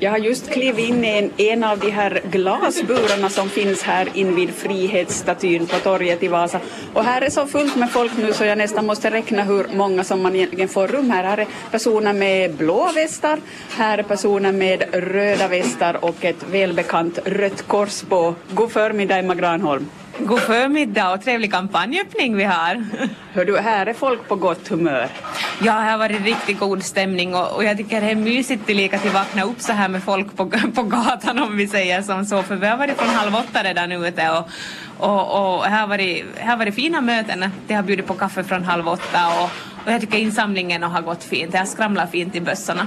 Jag har just klivit in i en, en av de här glasburarna som finns här invid Frihetsstatyn på torget i Vasa. Och här är så fullt med folk nu så jag nästan måste räkna hur många som man egentligen får rum här. Här är personer med blå västar, här är personer med röda västar och ett välbekant rött kors på. God förmiddag Emma Granholm. God förmiddag och trevlig kampanjöppning vi har. Hör du, här är folk på gott humör. Ja, här har varit riktigt god stämning och, och jag tycker det är mysigt tillika att vakna upp så här med folk på, på gatan om vi säger som så, för vi har varit från halv åtta redan ute och, och, och här, har varit, här har varit fina möten. Det har bjudit på kaffe från halv åtta och, och jag tycker insamlingen har gått fint. Det har skramlat fint i bössorna.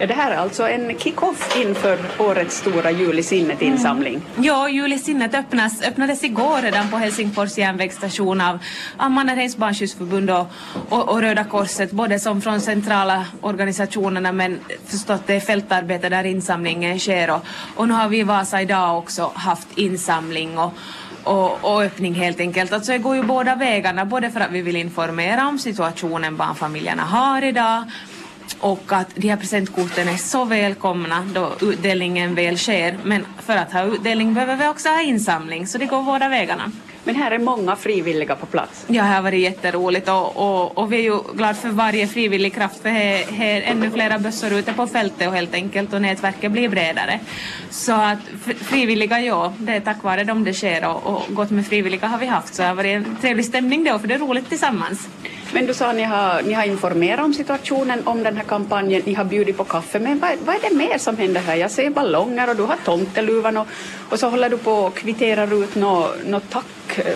Ja, det här är alltså en kick-off inför årets stora Jul i sinnet-insamling. Mm. Ja, Jul i sinnet öppnas, öppnades igår redan på Helsingfors järnvägsstation av, av Mannerheims barnskyddsförbund och, och, och, Röda Korset, både som från centrala organisationerna men förstått det är fältarbete där insamlingen sker och, och nu har vi i Vasa idag också haft insamling och och, och, öppning helt enkelt. Alltså det går ju båda vägarna, både för att vi vill informera om situationen barnfamiljerna har idag och att de här presentkorten är så välkomna då utdelningen väl sker. Men för att ha utdelning behöver vi också ha insamling, så det går båda vägarna. Men här är många frivilliga på plats. Ja, här var det jätteroligt och, och, och vi är ju glada för varje frivillig kraft för här är ännu flera bössor ute på fältet och helt enkelt och nätverket blir bredare. Så att frivilliga, ja, det är tack vare dem det sker och, och gott med frivilliga har vi haft så det har varit en trevlig stämning då för det är roligt tillsammans. Men du sa att ni har, ni har informerat om situationen, om den här kampanjen, ni har bjudit på kaffe, men vad, vad är det mer som händer här? Jag ser ballonger och du har tomteluvan och, och så håller du på och kvitterar ut något nå tack, eh,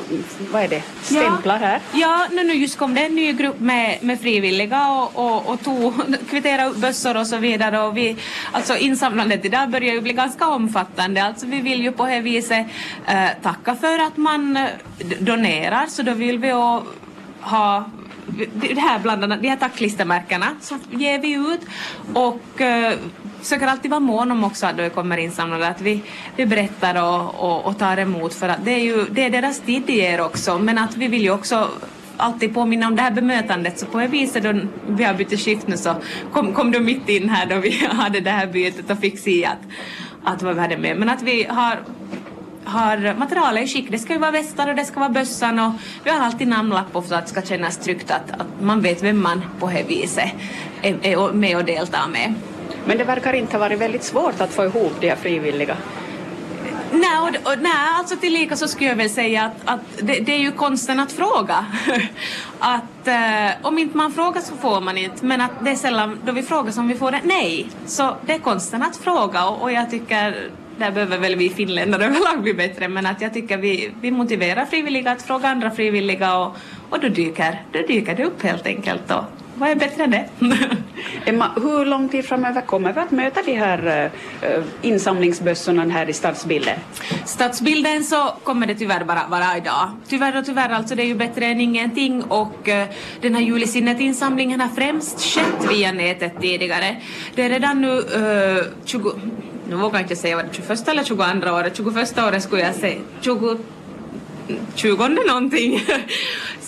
vad är det, stämplar här? Ja, ja nu just kom det en ny grupp med, med frivilliga och, och, och tog, kvitterade ut bössor och så vidare. Och vi, alltså insamlandet idag börjar ju bli ganska omfattande, alltså vi vill ju på det viset eh, tacka för att man eh, donerar, så då vill vi ha det här bland annat, de här tacklistemärkena som ger vi ut. Och uh, försöker alltid vara mån om också att det kommer insamlade att vi, vi berättar och, och, och, tar emot. För att det är ju det är deras tid det ger också. Men att vi vill ju också alltid påminna om det här bemötandet. Så på ett vis då vi har bytt skift nu så kom, kom du mitt in här då vi hade det här bytet och fick se att, att vad vi hade med. Men att vi har har materialet i skick. Det ska ju vara västar och det ska vara bössan och vi har alltid namnlapp på så att det ska kännas tryggt att, att man vet vem man på det viset är, är med och deltar med. Men det verkar inte ha varit väldigt svårt att få ihop de här frivilliga. Nej, och, och, nej alltså tillika så skulle jag väl säga att, att det, det, är ju konsten att fråga. att eh, om inte man frågar så får man inte, men att det är sällan då vi frågar som vi får det nej. Så det är konsten att fråga och, och jag tycker där behöver väl vi finländare överlag bli bättre men att jag tycker vi, vi motiverar frivilliga att fråga andra frivilliga och, och då, dyker, då dyker det upp helt enkelt. Och, vad är bättre än det? Emma, hur lång tid framöver kommer vi att möta de här uh, insamlingsbössorna här i stadsbilden? Stadsbilden så kommer det tyvärr bara vara idag. Tyvärr och tyvärr, alltså det är ju bättre än ingenting och uh, den här julisinnet-insamlingen har främst skett via nätet tidigare. Det är redan nu uh, 20 nu vågar jag inte säga var det 21 eller 22 året, 21 året skulle jag säga, 20 20 någonting.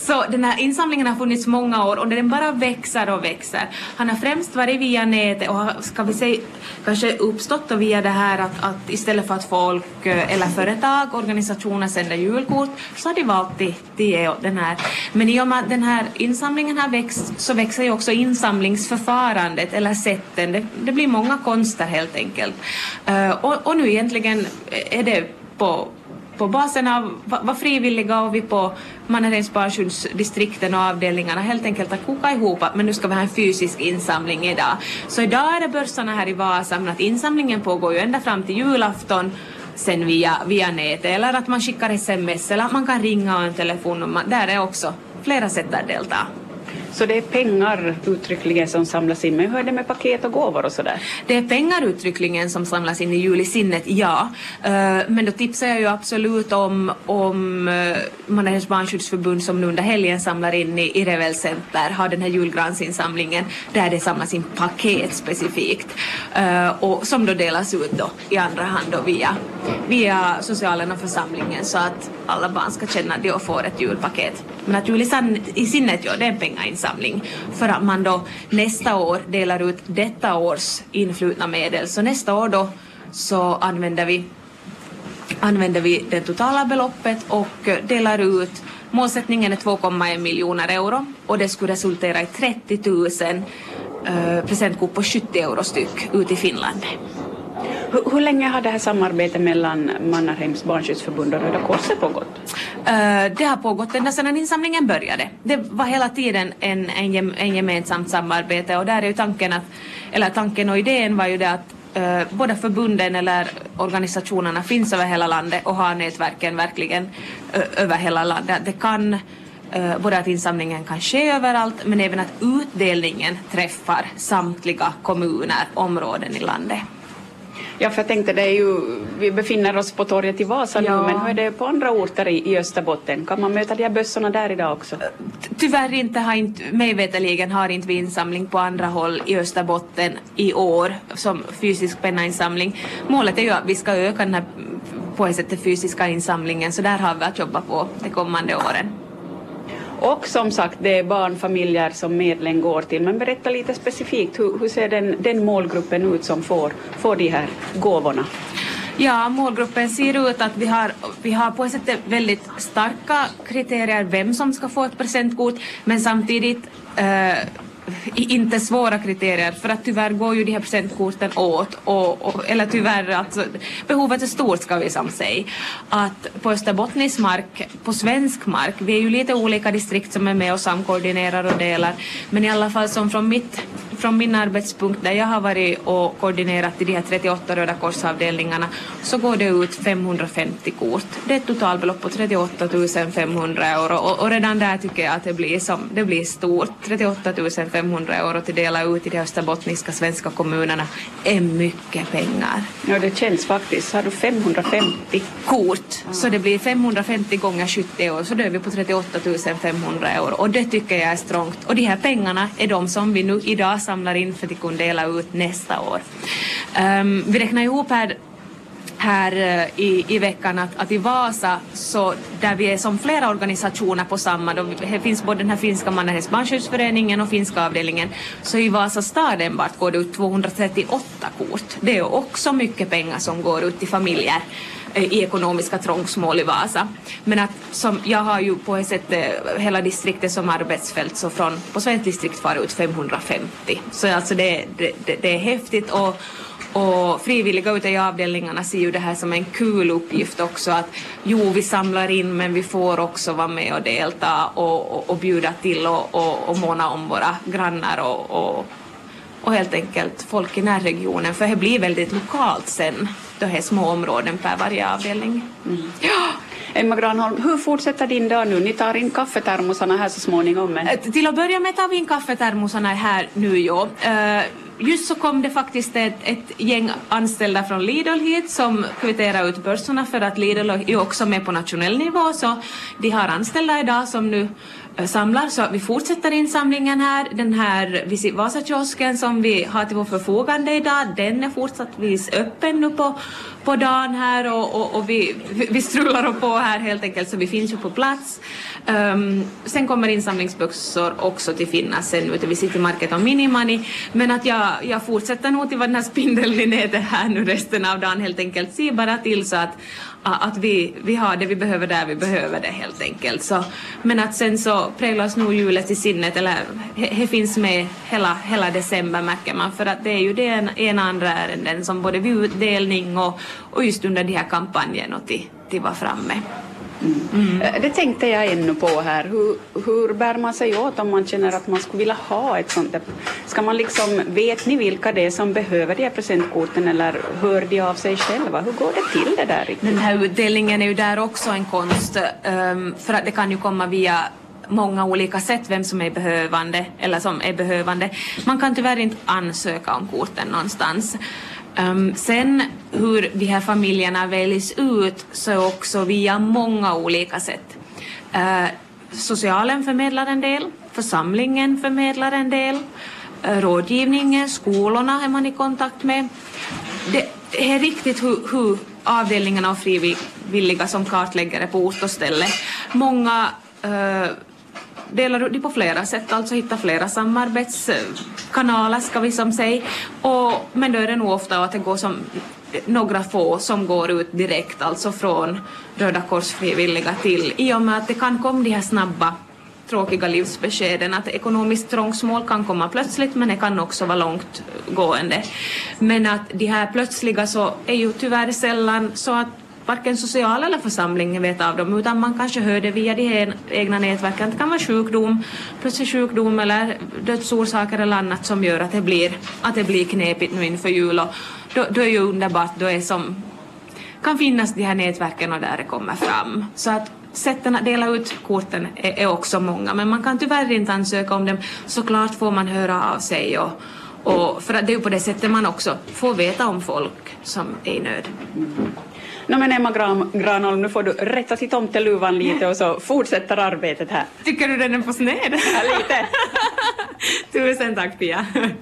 Så den här insamlingen har funnits många år och den bara växer och växer. Han har främst varit via nätet och ska vi säga kanske uppstått via det här att, att istället för att folk eh, eller företag, organisationer sänder julkort så har de valt till, till den här. Men i och med att den här insamlingen har växt så växer ju också insamlingsförfarandet eller sätten. Det, det blir många konster helt enkelt. Uh, och, och nu egentligen är det på på basen av vad frivilliga och vi på Mannerheims barnskyddsdistrikten och avdelningarna helt enkelt har kokat ihop att men nu ska vi ha en fysisk insamling idag. Så idag är det börsarna här i Vasa men att insamlingen pågår ju ända fram till julafton sen via, via nätet eller att man skickar sms eller att man kan ringa och en telefonnummer. Där är också flera sätt att delta. Så det är pengar uttryckligen som samlas in. Men hur är det med paket och gåvor och sådär? Det är pengar uttryckligen som samlas in i julisinnet, ja. Eh, men då tipsar jag ju absolut om, om eh, Mannerheims barnskyddsförbund som nu under helgen samlar in i, i Revel Center, har den här julgransinsamlingen där det samlas in paket specifikt. Eh, och som då delas ut då i andra hand då via, via socialen och församlingen så att alla barn ska känna att de får ett julpaket. Men att Julie i sinnet gör det är en insamling för att man då nästa år delar ut detta års influtna medel. Så nästa år då så använder vi använder vi det totala beloppet och delar ut Målsättningen är 2,1 miljoner euro och det skulle resultera i 30 000 eh, presentkort på 70 euro styck ut i Finland. Hur, hur, länge har det här samarbetet mellan Mannerheims barnskyddsförbund och Röda Korset pågått? Eh, det har pågått ända sedan insamlingen började. Det var hela tiden en, en, en gemensamt samarbete och där är ju tanken att, eller tanken och idén var ju det att eh, uh, båda förbunden eller organisationerna finns över hela landet och har nätverken verkligen uh, över hela landet. Det kan uh, både att insamlingen kan ske överallt men även att utdelningen träffar samtliga kommuner, områden i landet. Ja, för jag tänkte det är ju, vi befinner oss på torget i Vasa ja. nu, men hur är det på andra orter i, i Österbotten? Kan man möta de här bössorna där idag också? Tyvärr inte, har inte, mig veterligen har inte vi insamling på andra håll i Österbotten i år som fysisk pennainsamling. Målet är ju att vi ska öka den här på ett sätt fysiska insamlingen, så där har vi att jobba på de kommande åren. Och som sagt, det är barnfamiljer som medlen går till. Men berätta lite specifikt, hur, hur ser den, den målgruppen ut som får, får de här gåvorna? Ja, målgruppen ser ut att vi har, vi har på ett sätt väldigt starka kriterier vem som ska få ett presentkort, men samtidigt eh, inte svåra kriterier för att tyvärr går ju de här presentkorten åt och, och, eller tyvärr alltså behovet är stort ska vi som säga. Att på österbottnisk mark, på svensk mark, vi är ju lite olika distrikt som är med och samkoordinerar och delar. Men i alla fall som från mitt från min arbetspunkt där jag har varit och koordinerat i de här 38 Röda korsavdelningarna så går det ut 550 kort. Det är ett totalbelopp på 38 500 euro och, och redan där tycker jag att det blir, som, det blir stort. 38 500 euro till dela ut i de österbottniska svenska kommunerna är mycket pengar. Ja, det känns faktiskt. Har du 550 kort mm. så det blir 550 gånger 70 euro så då är vi på 38 500 euro och det tycker jag är strångt. Och de här pengarna är de som vi nu idag samlar in för att kunna dela ut nästa år. Um, vi räknar ihop här här eh, i, i veckan att, att i Vasa, så där vi är som flera organisationer på samma, då det finns både den här finska Mannerheims barnskyddsföreningen och finska avdelningen, så i Vasa stad enbart går det ut 238 kort. Det är också mycket pengar som går ut till familjer eh, i ekonomiska trångsmål i Vasa. Men att som, jag har ju på ett sätt eh, hela distriktet som arbetsfält så från på svenskt distrikt far ut 550. Så alltså det, det, det är häftigt och och frivilliga ute i avdelningarna ser ju det här som en kul uppgift också att jo, vi samlar in men vi får också vara med och delta och, och, och bjuda till och, och, och måna om våra grannar och, och, och helt enkelt folk i närregionen för det blir väldigt lokalt sen då är små områden per varje avdelning. Mm. Ja. Emma Granholm, hur fortsätter din dag nu? Ni tar in kaffetermosarna här så småningom. Men... Eh, till att börja med tar vi in kaffetermosarna här nu, ja. Uh, just så kom det faktiskt ett, ett gäng anställda från Lidl hit som kvitterar ut börserna för att Lidl är också med på nationell nivå så de har anställda idag som nu eh, samlar så vi fortsätter insamlingen här. Den här Visit Vasa-kiosken som vi har till vårt förfogande idag, den är fortsattvis öppen nu på, på dagen här och, och, och vi, vi strullar på här helt enkelt så vi finns ju på plats. Um, sen kommer insamlingsbössor också till finnas sen ute vid City Market och Minimani. men att jag, jag fortsätter nog till vad den här spindeln i nätet här nu resten av dagen helt enkelt. Se bara till så att att vi, vi har det vi behöver där vi behöver det helt enkelt. Så, men att sen så präglas nog julet i sinnet, eller det finns med hela, hela december märker man, för att det är ju det en, ena andra ärenden som både vid utdelning och, och just under de här kampanjen och till, till var framme. Mm. Eh, det tänkte jag ännu på här. Hur, hur bär man sig åt om man känner att man skulle vilja ha ett sånt där? Ska man liksom, vet ni vilka det är som behöver de här presentkorten eller hör de av sig själva? Hur går det till det där? Den här utdelningen är ju där också en konst um, för att det kan ju komma via många olika sätt vem som är behövande eller som är behövande. Man kan tyvärr inte ansöka om korten någonstans. Um, sen hur de här familjerna väljs ut så också via många olika sätt. Uh, socialen förmedlar en del, församlingen förmedlar en del, uh, rådgivningen, skolorna är man i kontakt med. Det är riktigt hur, hur avdelningarna och frivilliga som kartläggare på ort och ställe. Många uh, delar ut det på flera sätt, alltså hitta flera samarbetskanaler ska vi som säga. Och, men då är det nog ofta att det går som eh, några få som går ut direkt, alltså från Röda Kors frivilliga till, i och med att det kan komma de här snabba tråkiga livsbeskeden att ekonomiskt trångsmål kan komma plötsligt men det kan också vara långtgående. Men att de här plötsliga så är ju tyvärr sällan så att varken social eller församlingen vet av dem utan man kanske hör det via de egna nätverken. Det kan vara sjukdom, plötslig sjukdom eller dödsorsaker eller annat som gör att det blir, att det blir knepigt nu inför jul och då, då är ju underbart, då är som kan finnas de här nätverken och där det kommer fram. Så att sätten att dela ut korten är, är, också många, men man kan tyvärr inte ansöka om dem. Såklart får man höra av sig och, och för att det är ju på det sättet man också får veta om folk som är i nöd. No, men Emma Gran Granholm, nu får du rätta till tomteluvan lite och så fortsätter arbetet här. Tycker du den är på sned? Ja, lite. Tusen tack Pia.